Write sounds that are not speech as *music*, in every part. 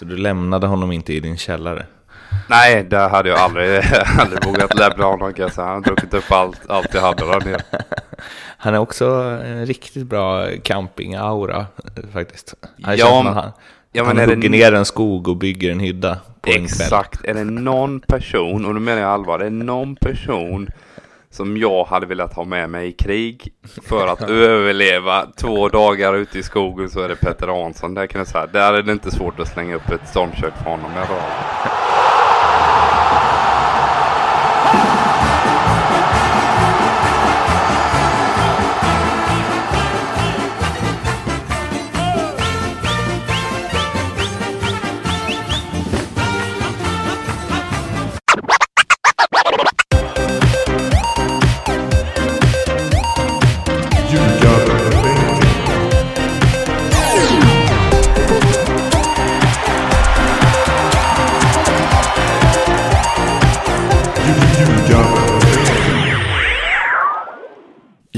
Så du lämnade honom inte i din källare? Nej, det hade jag aldrig, *laughs* aldrig vågat lämna honom kan jag säga. Han har druckit upp allt, allt jag hade där nere. *laughs* Han är också en riktigt bra camping-aura faktiskt. Han Ja, ja, han, Ja, han hugger det, ner en skog och bygger en hydda på en kväll. exakt, är det någon person, och nu menar jag allvar, det är någon person som jag hade velat ha med mig i krig för att *laughs* överleva två dagar ute i skogen så är det Petter Hansson. Där kan jag säga, där är det inte svårt att slänga upp ett stormkök för honom. Jag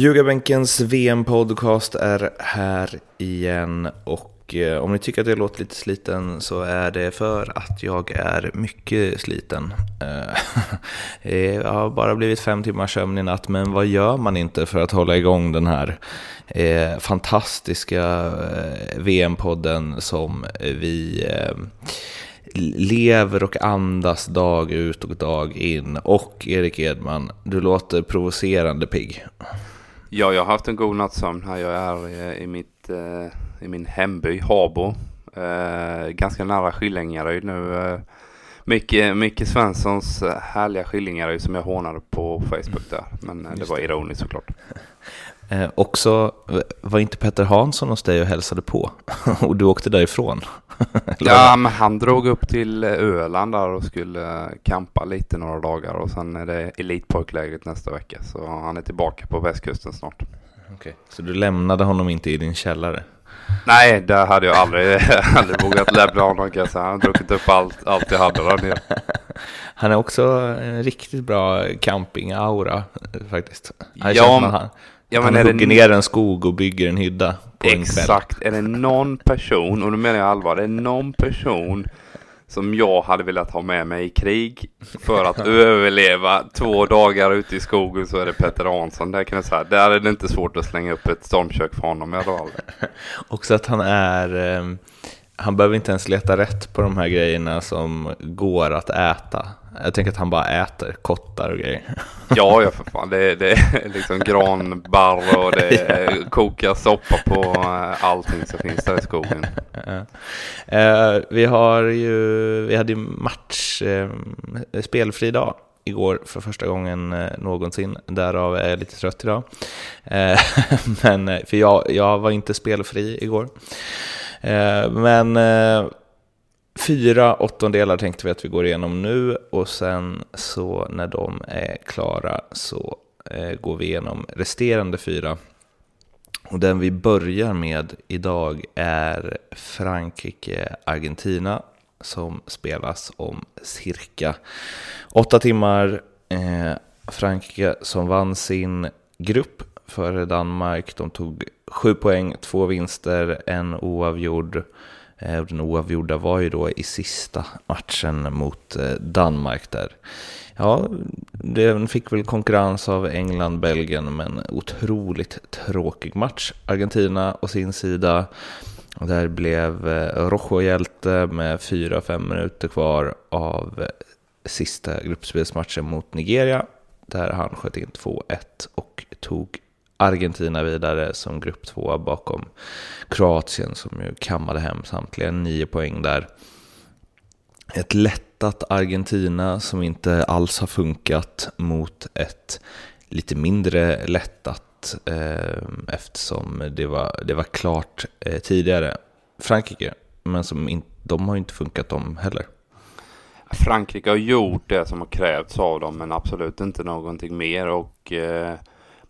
Ljugarbänkens VM-podcast är här igen och eh, om ni tycker att jag låter lite sliten så är det för att jag är mycket sliten. Eh, *laughs* jag har bara blivit fem timmar sömn i natt men vad gör man inte för att hålla igång den här eh, fantastiska VM-podden som vi lever och andas dag ut och dag in. Och Erik Edman, du låter provocerande pigg. Ja, jag har haft en god nattsömn här. Jag är eh, i, mitt, eh, i min hemby Habo. Eh, ganska nära Skillingaryd nu. Micke, Micke Svenssons härliga Skillingaryd som jag hånade på Facebook där. Men det Just var det. ironiskt såklart. *laughs* Eh, också, var inte Petter Hansson hos dig och hälsade på? *laughs* och du åkte därifrån? *laughs* Ja, men han drog upp till eh, Öland där och skulle eh, campa lite några dagar och sen är det elitpojklägret nästa vecka. Så han är tillbaka på västkusten snart. Okej, Så du lämnade honom inte i din källare? Nej, det hade jag aldrig, *laughs* aldrig vågat lämna honom kan jag säga. Han har druckit upp allt, allt jag hade där nere. *laughs* Han är också en riktigt bra camping-aura faktiskt. Han Ja, känns han, Ja, han men är hugger det, ner en skog och bygger en hydda på en kväll. exakt, är det någon person, och nu menar jag allvar, det är någon person som jag hade velat ha med mig i krig för att *laughs* överleva två dagar ute i skogen så är det Petter Hansson. Där kan jag säga, där är det inte svårt att slänga upp ett stormkök för honom. Jag rör. *laughs* Också att han är... eh, Han behöver inte ens leta rätt på de här grejerna som går att äta. Jag tänker att han bara äter kottar och grejer. *laughs* Ja, ja för fan. Det det är liksom granbarr och det *laughs* är koka soppa på eh, allting som finns där i skogen. *laughs* Eh, vi har ju, vi hade ju match, eh, spelfri dag igår för första gången eh, någonsin. Därav är jag lite trött idag. Eh, men, för jag, jag var inte spelfri igår. Eh, men fyra åttondelar tänkte vi att vi går igenom nu och sen så när de är klara så eh, går vi igenom resterande fyra. Och den vi börjar med idag är Frankrike-Argentina som spelas om cirka åtta timmar. Eh, Frankrike som vann sin grupp före Danmark. De tog sju poäng, två vinster, en oavgjord. Eh, och Den oavgjorda var ju då i sista matchen mot eh, Danmark där. Ja, den fick väl konkurrens av England, Belgien, men otroligt tråkig match. Argentina å sin sida, där blev eh, Rojo hjälte med 4-5 minuter kvar av sista gruppspelsmatchen mot Nigeria, där han sköt in 2-1 och tog Argentina vidare som grupp två bakom Kroatien som ju kammade hem samtliga nio poäng där. Ett lättat Argentina som inte alls har funkat mot ett lite mindre lättat eh, eftersom det var, det var klart eh, tidigare. Frankrike, men som in, de har ju inte funkat de heller. Frankrike har gjort det som har krävts av dem men absolut inte någonting mer och eh,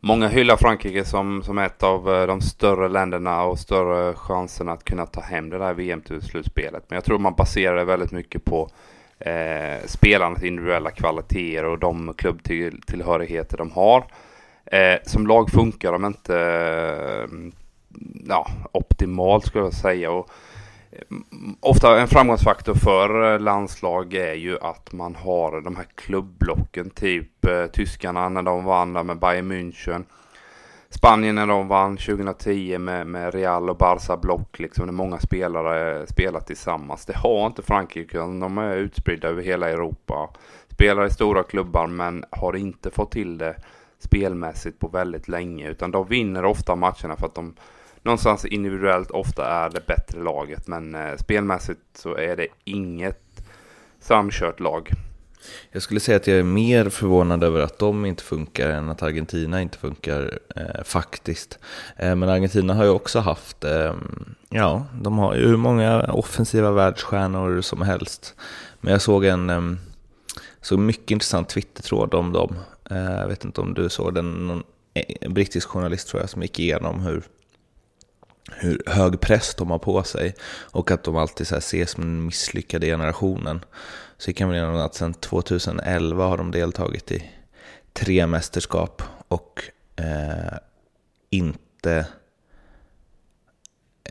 många hyllar Frankrike som, som ett av eh, de större länderna och större chanserna att kunna ta hem det där VM-slutspelet. Men jag tror man baserar det väldigt mycket på eh, spelarnas individuella kvaliteter och de klubbtillhörigheter de har. Eh, som lag funkar de inte eh, ja, optimalt skulle jag säga. Och Eh, ofta en framgångsfaktor för eh, landslag är ju att man har de här klubbblocken, typ eh, tyskarna när de vann med Bayern München. Spanien när de vann 2010 med, med Real och Barca block, liksom när många spelare eh, spelar tillsammans. Det har inte Frankrike, de är utspridda över hela Europa. Spelar i stora klubbar men har inte fått till det spelmässigt på väldigt länge, utan de vinner ofta matcherna för att de någonstans individuellt ofta är det bättre laget. Men eh, spelmässigt så är det inget samkört lag. Jag skulle säga att jag är mer förvånad över att de inte funkar än att Argentina inte funkar eh, faktiskt. Eh, men Argentina har ju också haft, eh, ja, de har ju hur många offensiva världsstjärnor som helst. Men jag såg en eh, såg mycket intressant Twitter-tråd om dem. Eh, jag vet inte om du såg den, någon eh, brittisk journalist tror jag som gick igenom hur hur hög press de har på sig och att de alltid så ses som den misslyckade generationen. Så vi kan väl nämna att sedan 2011 har de deltagit i tre mästerskap och eh, inte...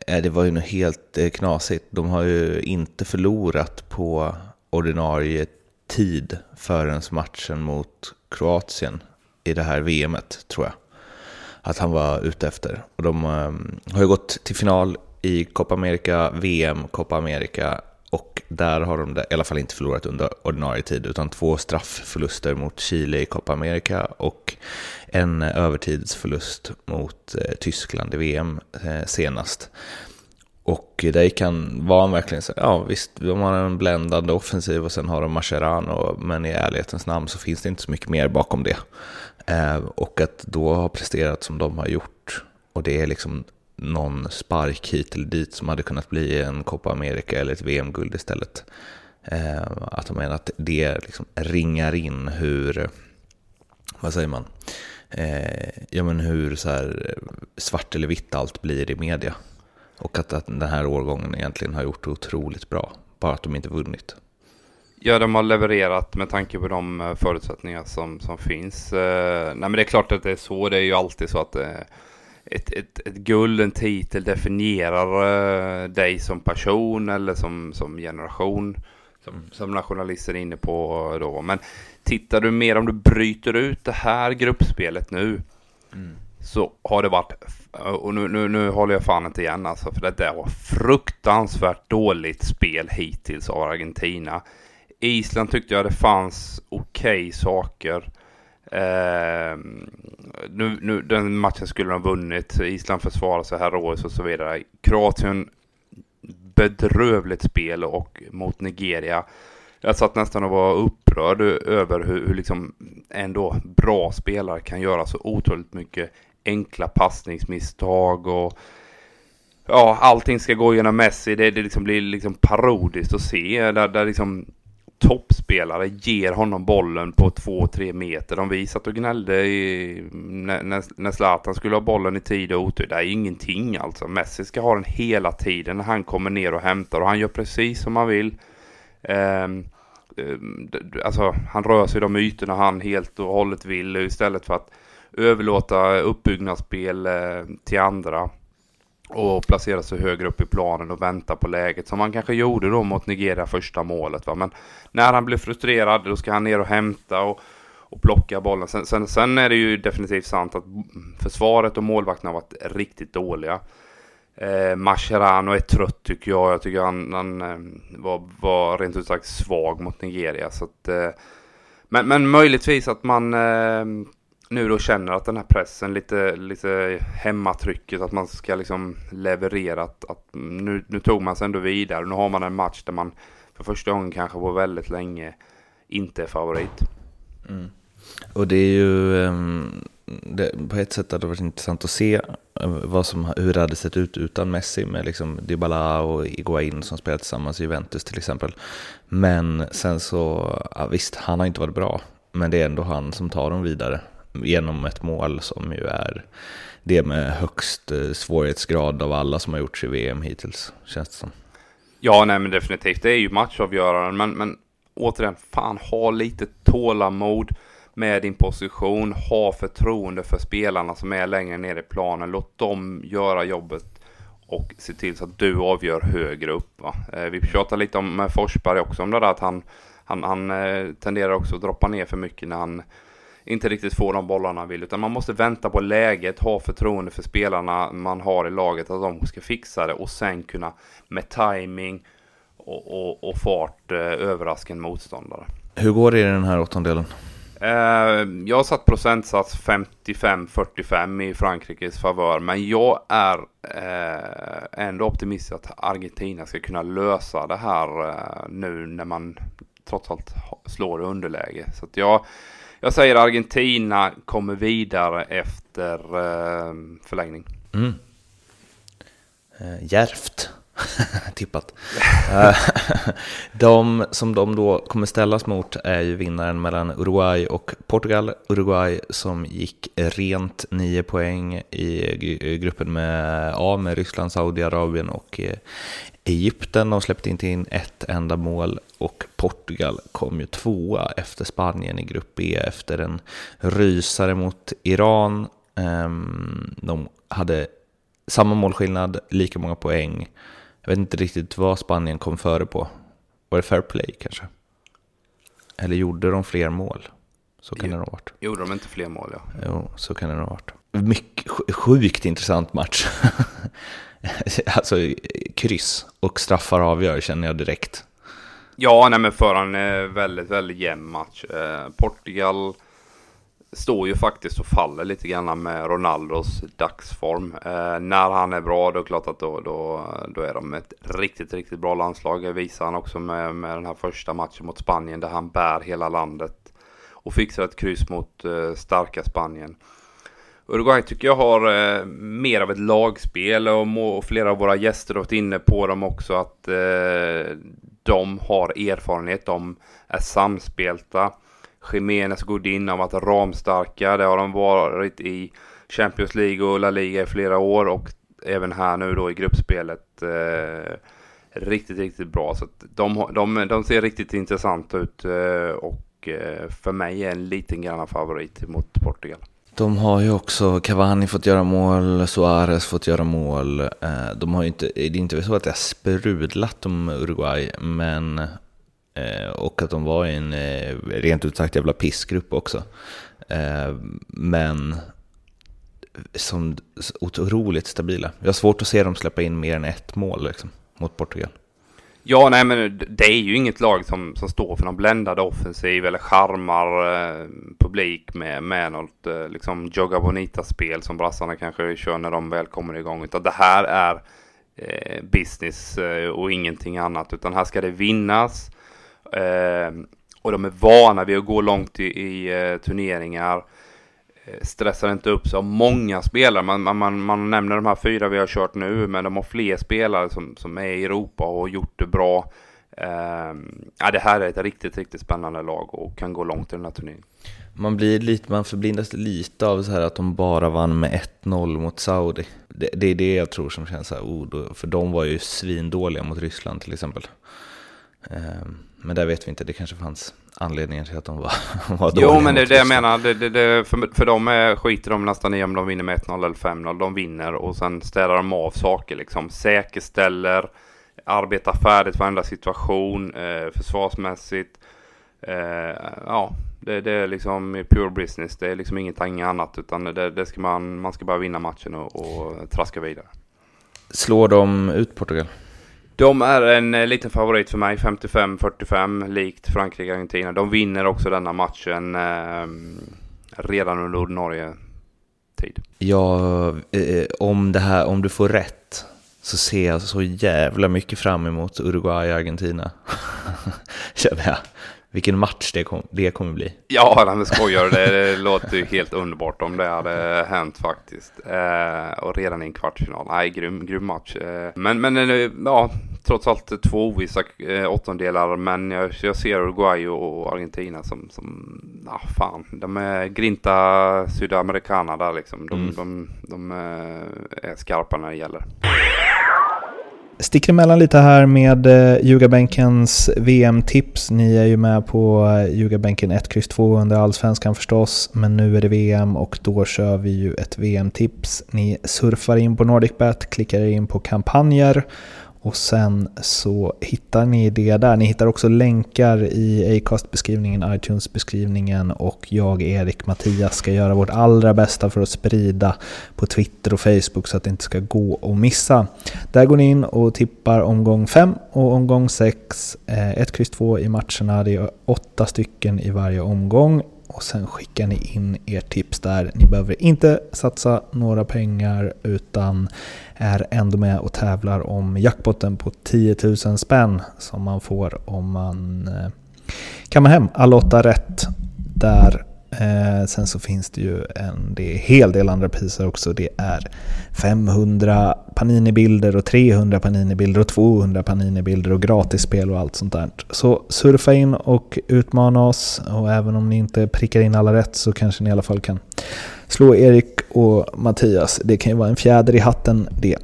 Eh, det var ju något helt eh, knasigt. De har ju inte förlorat på ordinarie tid förrän matchen mot Kroatien i det här VMet, tror jag att han var ute efter. Och de ehm, har ju gått till final i Copa America, VM, Copa America och där har de i alla fall inte förlorat under ordinarie tid utan två straffförluster mot Chile i Copa America och en övertidsförlust mot eh, Tyskland i VM eh, senast. Och där kan vara verkligen så, ja visst, de har en bländande offensiv och sen har de Mascherano, men i ärlighetens namn så finns det inte så mycket mer bakom det. Eh, och att då ha presterat som de har gjort och det är liksom någon spark hit eller dit som hade kunnat bli en Copa America eller ett VM-guld istället. Eh, att de menar att det liksom ringar in hur, vad säger man, eh, ja men hur så här svart eller vitt allt blir i media. Och att, att den här årgången egentligen har gjort det otroligt bra, bara att de inte vunnit. Ja, de har levererat med tanke på de eh, förutsättningar som, som finns. Eh, nej, men det är klart att det är så. Det är ju alltid så att eh, ett, ett, ett guld, en titel definierar dig som person eller som, som generation. Som, som nationalister är inne på då. Men tittar du mer om du bryter ut det här gruppspelet nu. Mm. Så har det varit, och nu, nu, nu håller jag fan inte igen alltså. För det där var fruktansvärt dåligt spel hittills av Argentina. Island tyckte jag det fanns okej okay saker. Eh, nu, nu, den matchen skulle de ha vunnit. Island försvarar sig heroiskt och så vidare. Kroatien bedrövligt spel och mot Nigeria. Jag satt nästan och var upprörd över hur, hur liksom ändå bra spelare kan göra så otroligt mycket enkla passningsmisstag och ja, allting ska gå genom Messi. Det, det liksom blir liksom parodiskt att se där, där liksom toppspelare ger honom bollen på 2-3 meter. De visat och gnällde i, när, när Zlatan skulle ha bollen i tid och otur. Det är ingenting alltså. Messi ska ha den hela tiden när han kommer ner och hämtar och han gör precis som han vill. Um, alltså han rör sig i de ytorna han helt och hållet vill istället för att överlåta uppbyggnadsspel uh, till andra och placera sig högre upp i planen och vänta på läget som han kanske gjorde då mot Nigeria första målet. Va? Men när han blir frustrerad då ska han ner och hämta och, och plocka bollen. Sen, sen, sen, är det ju definitivt sant att försvaret och målvakterna har varit riktigt dåliga. Eh, Mascherano är trött tycker jag. Jag tycker han, han eh, var, var rent ut sagt svag mot Nigeria. Så att, eh, men, men möjligtvis att man eh, nu då känner att den här pressen, lite, lite hemmatrycket, att man ska liksom leverera. Att, att nu, nu tog man sig ändå vidare. Nu har man en match där man för första gången kanske på väldigt länge inte är favorit. Mm. Och det är ju, um, det, på ett sätt hade det varit intressant att se eh, vad som, hur det hade sett ut utan Messi med liksom Dybala och Iguain som spelar tillsammans i Juventus till exempel. Men sen så, ja, visst, han har inte varit bra, men det är ändå han som tar dem vidare genom ett mål som ju är det med högst eh, svårighetsgrad av alla som har gjorts i VM hittills, känns det som. Ja, nej men definitivt. Det är ju matchavgöraren, men, men återigen, fan ha lite tålamod med din position. Ha förtroende för spelarna som är längre ner i planen. Låt dem göra jobbet och se till så att du avgör högre upp. Va? Eh, vi pratar lite om Forsberg också om det där att han, han, han eh, tenderar också att droppa ner för mycket när han inte riktigt får de bollarna han vill. Utan man måste vänta på läget, ha förtroende för spelarna man har i laget att de ska fixa det och sen kunna med timing och, och, och fart eh, överraska en motståndare. Hur går det i den här åttondelen? Eh, jag har satt procentsats 55-45 i Frankrikes favör. Men jag är eh, ändå optimistisk att Argentina ska kunna lösa det här nu när man trots allt slår underläge. Så att jag, jag säger Argentina kommer vidare efter eh, förlängning. Mm. Eh, järvt. *laughs* tippat. Eh, *laughs* de som de då kommer ställas mot är ju vinnaren mellan Uruguay och Portugal. Uruguay som gick rent nio poäng i gruppen med A med Ryssland, Saudiarabien och eh, Egypten. De släppte inte in ett enda mål och Portugal kom ju tvåa efter Spanien i grupp B efter en rysare mot Iran. Ehm, de hade samma målskillnad, lika många poäng. Jag vet inte riktigt vad Spanien kom före på. Var det fair play kanske? Eller gjorde de fler mål? Så kan jo, det ha varit. Gjorde de inte fler mål, ja. Jo, så kan det ha varit. Mycket, sjukt intressant match. *laughs* alltså kryss och straffar avgör känner jag direkt. Ja, nej men för en väldigt, väldigt jämn match. Eh, Portugal står ju faktiskt och faller lite grann med Ronaldos dagsform. Eh, när han är bra, då är det klart att då, då, då är de ett riktigt, riktigt bra landslag. Det visar han också med, med den här första matchen mot Spanien där han bär hela landet och fixar ett kryss mot eh, starka Spanien. Uruguay tycker jag har eh, mer av ett lagspel och, må, och, flera av våra gäster har varit inne på dem också att eh, de har erfarenhet, de är samspelta. Jiménez Godin har varit ramstarka. Det har de varit i Champions League och La Liga i flera år och även här nu då i gruppspelet. Eh, riktigt, riktigt bra. Så de, de, de ser riktigt intressanta ut eh, och eh, för mig är en liten grann favorit mot Portugal. De har ju också Cavani fått göra mål, Suarez fått göra mål. Eh, de har ju inte, det är inte så att det har sprudlat om Uruguay, men Eh, och att de var i en eh, rent ut sagt jävla pissgrupp också. Eh, men som otroligt stabila. Jag har svårt att se dem släppa in mer än ett mål liksom, mot Portugal. Ja, nej men det är ju inget lag som, som står för någon bländad offensiv eller charmar eh, publik med, med något eh, liksom jogga Bonita-spel som brassarna kanske kör när de väl kommer igång. Utan det här är eh, business och ingenting annat. Utan här ska det vinnas. Eh, och de är vana vid att gå långt i, i eh, turneringar. Eh, stressar inte upp sig av många spelare. Man, man, man nämner de här fyra vi har kört nu, men de har fler spelare som, som är i Europa och har gjort det bra. Ehm, ja, det här är ett riktigt, riktigt spännande lag och kan gå långt i den här turneringen. Man, blir lite, man förblindas lite av så här att de bara vann med 1-0 mot Saudi. Det, det, är det jag tror som känns så här, oh, då, för de var ju svindåliga mot Ryssland till exempel. Uh, men där vet vi inte, det kanske fanns anledningar till att de var, *laughs* var dåliga. Jo, men det är det jag menar. Det, det, det, för, för dem är, skiter de nästan i om de vinner med 1-0 eller 5-0. De vinner och sen städar de av saker liksom. Säkerställer, arbetar färdigt varenda situation, eh, försvarsmässigt. Eh, ja, det, det, är liksom pure business. Det är liksom ingenting annat utan det, det ska man, man ska bara vinna matchen och, och traska vidare. Slår de ut Portugal? De är en eh, liten favorit för mig, 55-45, likt Frankrike-Argentina. De vinner också denna matchen eh, redan under ordinarie tid. Ja, eh, om, det här, om du får rätt så ser jag så jävla mycket fram emot Uruguay-Argentina. *laughs* Känner jag. Vilken match det, kom, det kommer bli. Ja, men skojar det, låter ju helt underbart om det hade hänt faktiskt. Eh, och redan i en kvartsfinal. Nej, grym, grym match. Eh, men, men eh, ja, trots allt två ovissa eh, åttondelar. Men jag, jag ser Uruguay och Argentina som, som ah, fan, de är grinta sydamerikaner där liksom. De, mm. de, de, de eh, är skarpa när det gäller sticker emellan lite här med eh, Ljugarbänkens VM-tips. Ni är ju med på Ljugarbänken 1, X 2 under Allsvenskan förstås, men nu är det VM och då kör vi ju ett VM-tips. Ni surfar in på NordicBet, klickar in på kampanjer och sen så hittar ni det där. Ni hittar också länkar i Acast-beskrivningen, iTunes-beskrivningen och jag, Erik, Mattias ska göra vårt allra bästa för att sprida på Twitter och Facebook så att det inte ska gå att missa. Där går ni in och tippar omgång 5 och omgång 6. 1, X, 2 i matcherna. Det är åtta stycken i varje omgång och sen skickar ni in ert tips där. Ni behöver inte satsa några pengar utan är ändå med och tävlar om jackpotten på 10 000 spänn som man får om man eh, kammar hem alla åtta rätt där. Eh, sen så finns det ju en det är hel del andra priser också. Det är 500 Panini-bilder och 300 Panini-bilder och 200 Panini-bilder och gratisspel och allt sånt där. Så surfa in och utmana oss och även om ni inte prickar in alla rätt så kanske ni i alla fall kan slå Erik och Mattias. Det kan ju vara en fjäder i hatten det.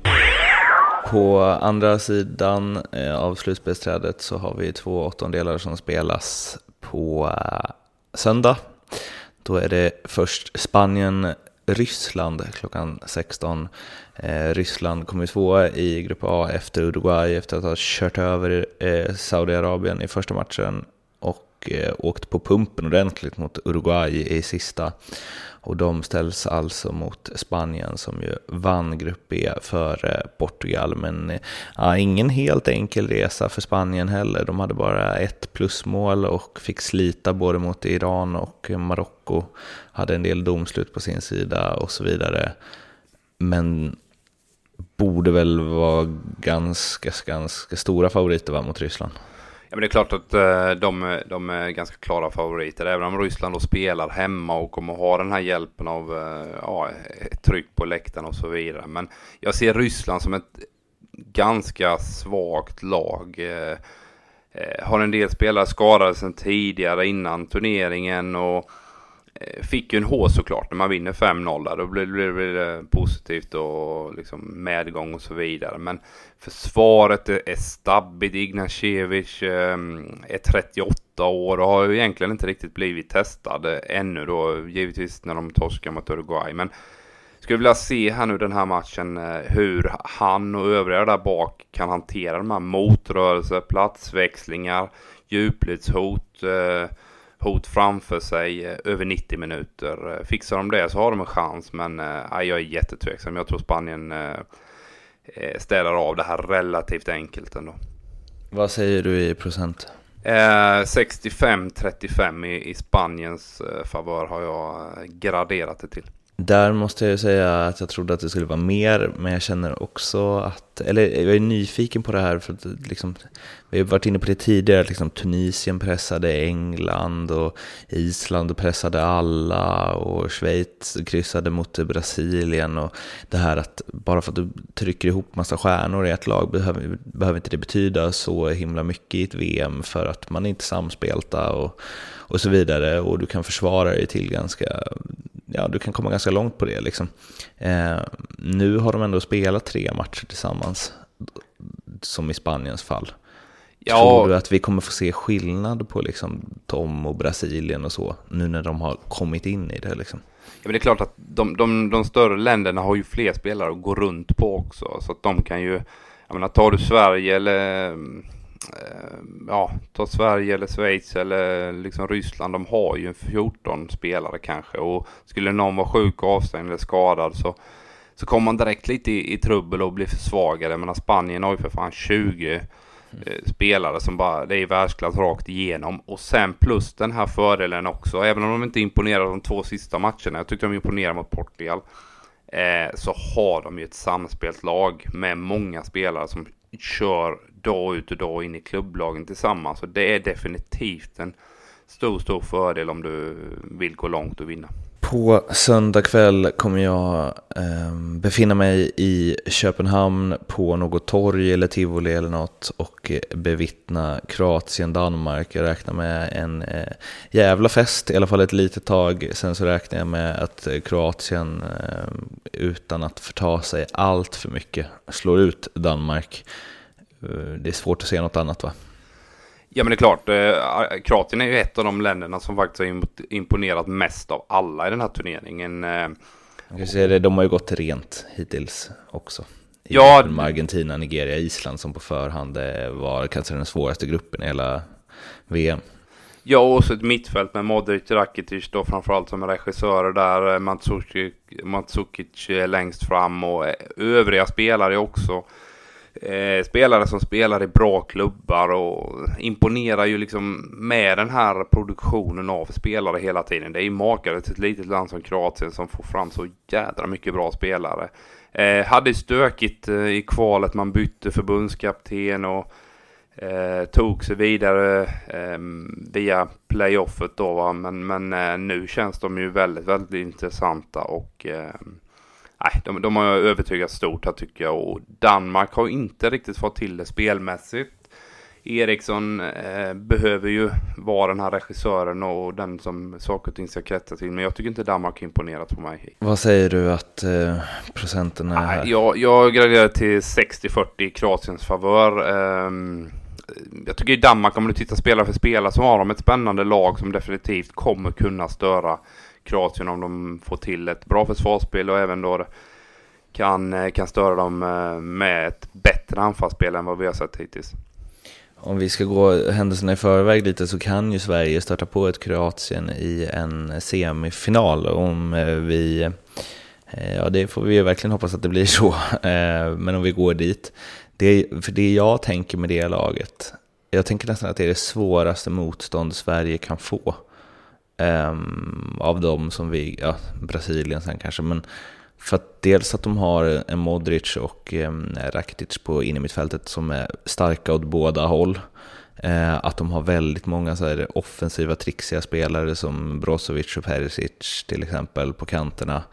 På andra sidan eh, av slutspelsträdet så har vi två åttondelar som spelas på eh, söndag då är det först Spanien, Ryssland klockan 16. Eh, Ryssland kommer tvåa i Grupp A efter Uruguay efter att ha kört över eh, Saudiarabien i första matchen och eh, åkt på pumpen ordentligt mot Uruguay i sista. Och de ställs alltså mot Spanien som ju vann Grupp e B före eh, Portugal. Men eh, ja, ingen helt enkel resa för Spanien heller. De hade bara ett plusmål och fick slita både mot Iran och Marocko. Hade en del domslut på sin sida och så vidare. Men borde väl vara ganska, ganska stora favoriter va, mot Ryssland. Ja, men det är klart att eh, de, de, är ganska klara favoriter. Även om Ryssland då spelar hemma och kommer ha den här hjälpen av eh, ja, tryck på läktaren och så vidare. Men jag ser Ryssland som ett ganska svagt lag. Eh, har en del spelare skadade sedan tidigare innan turneringen och Eh, fick ju en H såklart när man vinner 5-0 där. Då blir det positivt och liksom medgång och så vidare. Men försvaret är stabbigt. Ignacevic ehm, är 38 år och har ju egentligen inte riktigt blivit testad eh, ännu då. Givetvis när de torskar mot Uruguay. Men skulle vilja se här nu den här matchen eh, hur han och övriga där bak kan hantera de här motrörelser, platsväxlingar, djupledshot. Eh, hot framför sig eh, över 90 minuter. Eh, fixar de det så har de en chans men äh, jag är jättetveksam. Jag tror Spanien ställer av det här relativt enkelt ändå. Vad säger du i procent? Eh, 65-35 i, Spaniens eh, favör har jag graderat det till. Där måste jag ju säga att jag trodde att det skulle vara mer, men jag känner också att, eller jag är nyfiken på det här, för att liksom, vi har varit inne på det tidigare, att liksom Tunisien pressade England och Island pressade alla och Schweiz kryssade mot Brasilien och det här att bara för att du trycker ihop massa stjärnor i ett lag behöver, behöver inte det betyda så himla mycket i ett VM för att man är inte samspelta och, och så vidare. Och du kan försvara dig till ganska ja, du kan komma ganska långt på det. Liksom. Eh, nu har de ändå spelat tre matcher tillsammans, som i Spaniens fall. Ja. Tror du att vi kommer få se skillnad på liksom, Tom och Brasilien och så, nu när de har kommit in i det? Liksom? Ja, men det är klart att de, de, de större länderna har ju fler spelare att gå runt på också, så att de kan ju, jag menar, tar du Sverige eller Eh, ja, ta Sverige eller Schweiz eller liksom Ryssland, de har ju 14 spelare kanske och skulle någon vara sjuk, avstängd eller skadad så, så kommer man direkt lite i, i trubbel och blir försvagade. Men Spanien har ju för fan 20 eh, spelare som bara, det är världsklass rakt igenom. Och sen plus den här fördelen också, även om de inte imponerar de två sista matcherna, jag tyckte de imponerade mot Portugal, eh, så har de ju ett samspelt lag med många spelare som kör dag ut och dag in i klubblagen tillsammans. Och det är definitivt en stor, stor fördel om du vill gå långt och vinna. På söndag kväll kommer jag eh, befinna mig i Köpenhamn på något torg eller tivoli eller något och eh, bevittna Kroatien-Danmark. Jag räknar med en eh, jävla fest, i alla fall ett litet tag. Sen så räknar jag med att eh, Kroatien, eh, utan att förta sig allt för mycket, slår ut Danmark. Eh, det är svårt att se något annat va? Ja men det är klart, eh, Kroatien är ju ett av de länderna som faktiskt har imponerat mest av alla i den här turneringen. Eh, det, de har ju gått rent hittills också. Ja. Med Argentina, Nigeria, Island som på förhand eh, var kanske den svåraste gruppen i hela VM. Ja, och så ett mittfält med Modric, Rakitic då framförallt som regissörer där. Mandzukic längst fram och övriga spelare också. Eh, spelare som spelar i bra klubbar och imponerar ju liksom med den här produktionen av spelare hela tiden. Det är ju makalöst till ett litet land som Kroatien som får fram så jädra mycket bra spelare. Eh, hade stökigt eh, i kvalet, man bytte förbundskapten och eh, tog sig vidare eh, via playoffet då va? men, men eh, nu känns de ju väldigt, väldigt intressanta och eh, nej, de, de har övertygat stort här tycker jag. Och Danmark har inte riktigt fått till det spelmässigt. Eriksson eh, behöver ju vara den här regissören och den som saker och ting ska kretsa till. Men jag tycker inte Danmark imponerat på mig. Vad säger du att eh, procenten är här? jag, jag graderar till 60-40 i Kroatiens favör. Eh, jag tycker i Danmark, om du tittar spelare för spelare, så har de ett spännande lag som definitivt kommer kunna störa Kroatien om de får till ett bra försvarsspel och även då kan, eh, kan störa dem eh, med ett bättre anfallsspel än vad vi har sett hittills. Om vi ska gå händelserna i förväg lite så kan ju Sverige starta på ett Kroatien i en semifinal om eh, vi Ja, det får vi verkligen hoppas att det blir så. *laughs* Men om vi går dit. Det, för det jag tänker med det laget, jag tänker nästan att det är det svåraste motstånd Sverige kan få. Um, av dem som vi, ja, Brasilien sen kanske, men för att dels att de har en Modric och um, Rakitic på innermittfältet som är starka åt båda håll. Uh, att de har väldigt många så här, offensiva, trixiga spelare som Brozovic och Perisic till exempel på kanterna.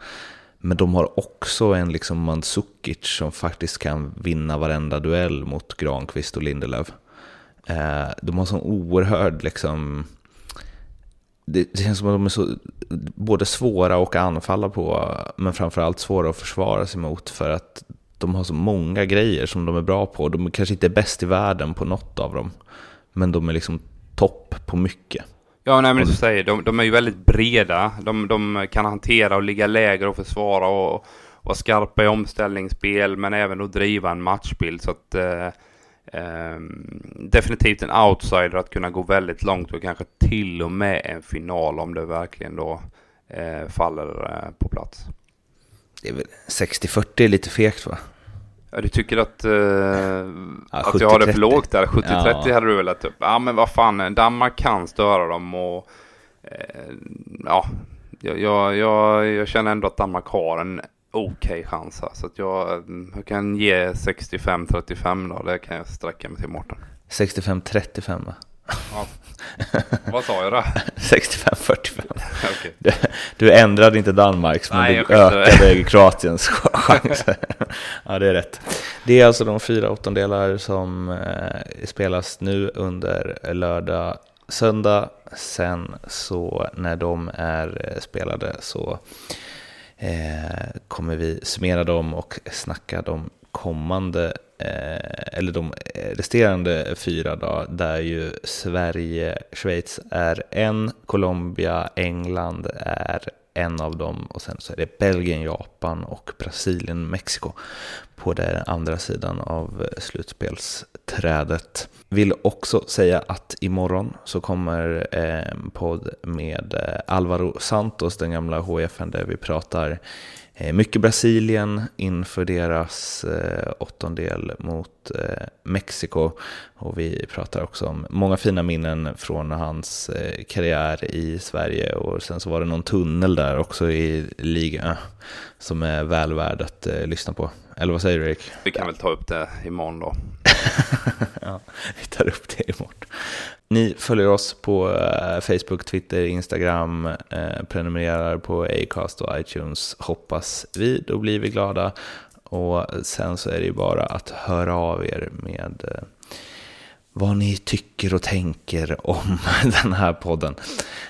Men de har också en liksom Mandzukic som faktiskt kan vinna varenda duell mot Granqvist och Lindelöf. Uh, de har sån oerhörd liksom det, det känns som att de är så både svåra att anfalla på, men framförallt svåra att försvara sig mot för att de har så många grejer som de är bra på. De kanske inte är bäst i världen på något av dem, men de är liksom topp på mycket. Ja, nej, men du säger, de, de är ju väldigt breda. De, de kan hantera och ligga lägre och försvara och, vara skarpa i omställningsspel, men även att driva en matchbild. Så att eh, definitivt en outsider att kunna gå väldigt långt och kanske till och med en final om det verkligen då eh, faller eh, på plats. Det är väl 60-40 är lite fegt va? Ja, du tycker att, eh, ja, att jag har det för lågt där? 70-30 ja. hade du velat upp. Ja, men vad fan, Danmark kan störa dem och eh, ja, jag, jag, jag, känner ändå att Danmark har en okej okay chans här. Så att jag, jag kan ge 65-35 då. Det kan jag sträcka mig till Mårten. 65-35 va? Ja. Vad sa jag då? *laughs* 65-45. *laughs* okay. du, du ändrade inte Danmarks, men Nej, du ökade Kroatiens *laughs* chanser. ja, det är rätt. Det är alltså de fyra åttondelar som eh, spelas nu under lördag, söndag. Sen så när de är eh, spelade så Eh, kommer vi summera dem och snacka de kommande, eh, eller de eh, resterande fyra då, där ju Sverige, Schweiz är en, Colombia, England är en av dem och sen så är det Belgien, Japan och Brasilien, Mexiko på den andra sidan av slutspelsträdet. Vill också säga att imorgon så kommer en podd med eh, Alvaro Santos, den gamla HFN, där vi pratar eh, mycket Brasilien inför deras åttondel mot Mexiko. Och vi pratar också om många fina minnen från hans karriär i Sverige. Och sen så var det någon tunnel där också i ligan som är väl värd att lyssna på. Eller vad säger du Erik? Vi kan väl ta upp det imorgon då. *laughs* ja, vi tar upp det imorgon. Ni följer oss på eh, Facebook, Twitter, Instagram, eh, prenumererar på Acast och iTunes hoppas vi, då blir vi glada. Och sen så är det ju bara att höra av er med eh, vad ni tycker och tänker om *laughs* den här podden.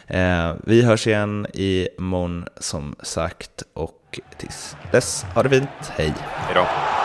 Eh, vi hörs igen i morgon som sagt och tills dess, ha det fint, hej! Hej